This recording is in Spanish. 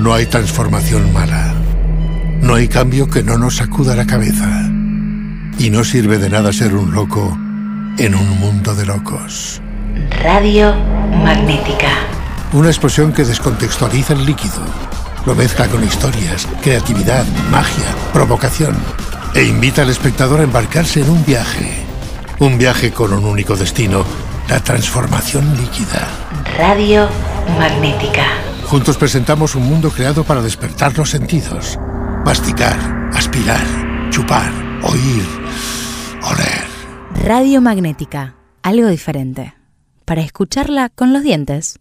No hay transformación mala. No hay cambio que no nos sacuda la cabeza. Y no sirve de nada ser un loco en un mundo de locos. Radio Magnética. Una explosión que descontextualiza el líquido. Lo mezcla con historias, creatividad, magia, provocación. E invita al espectador a embarcarse en un viaje. Un viaje con un único destino, la transformación líquida. Radio Magnética. Juntos presentamos un mundo creado para despertar los sentidos. Masticar, aspirar, chupar, oír, oler. Radio Magnética. Algo diferente. Para escucharla con los dientes.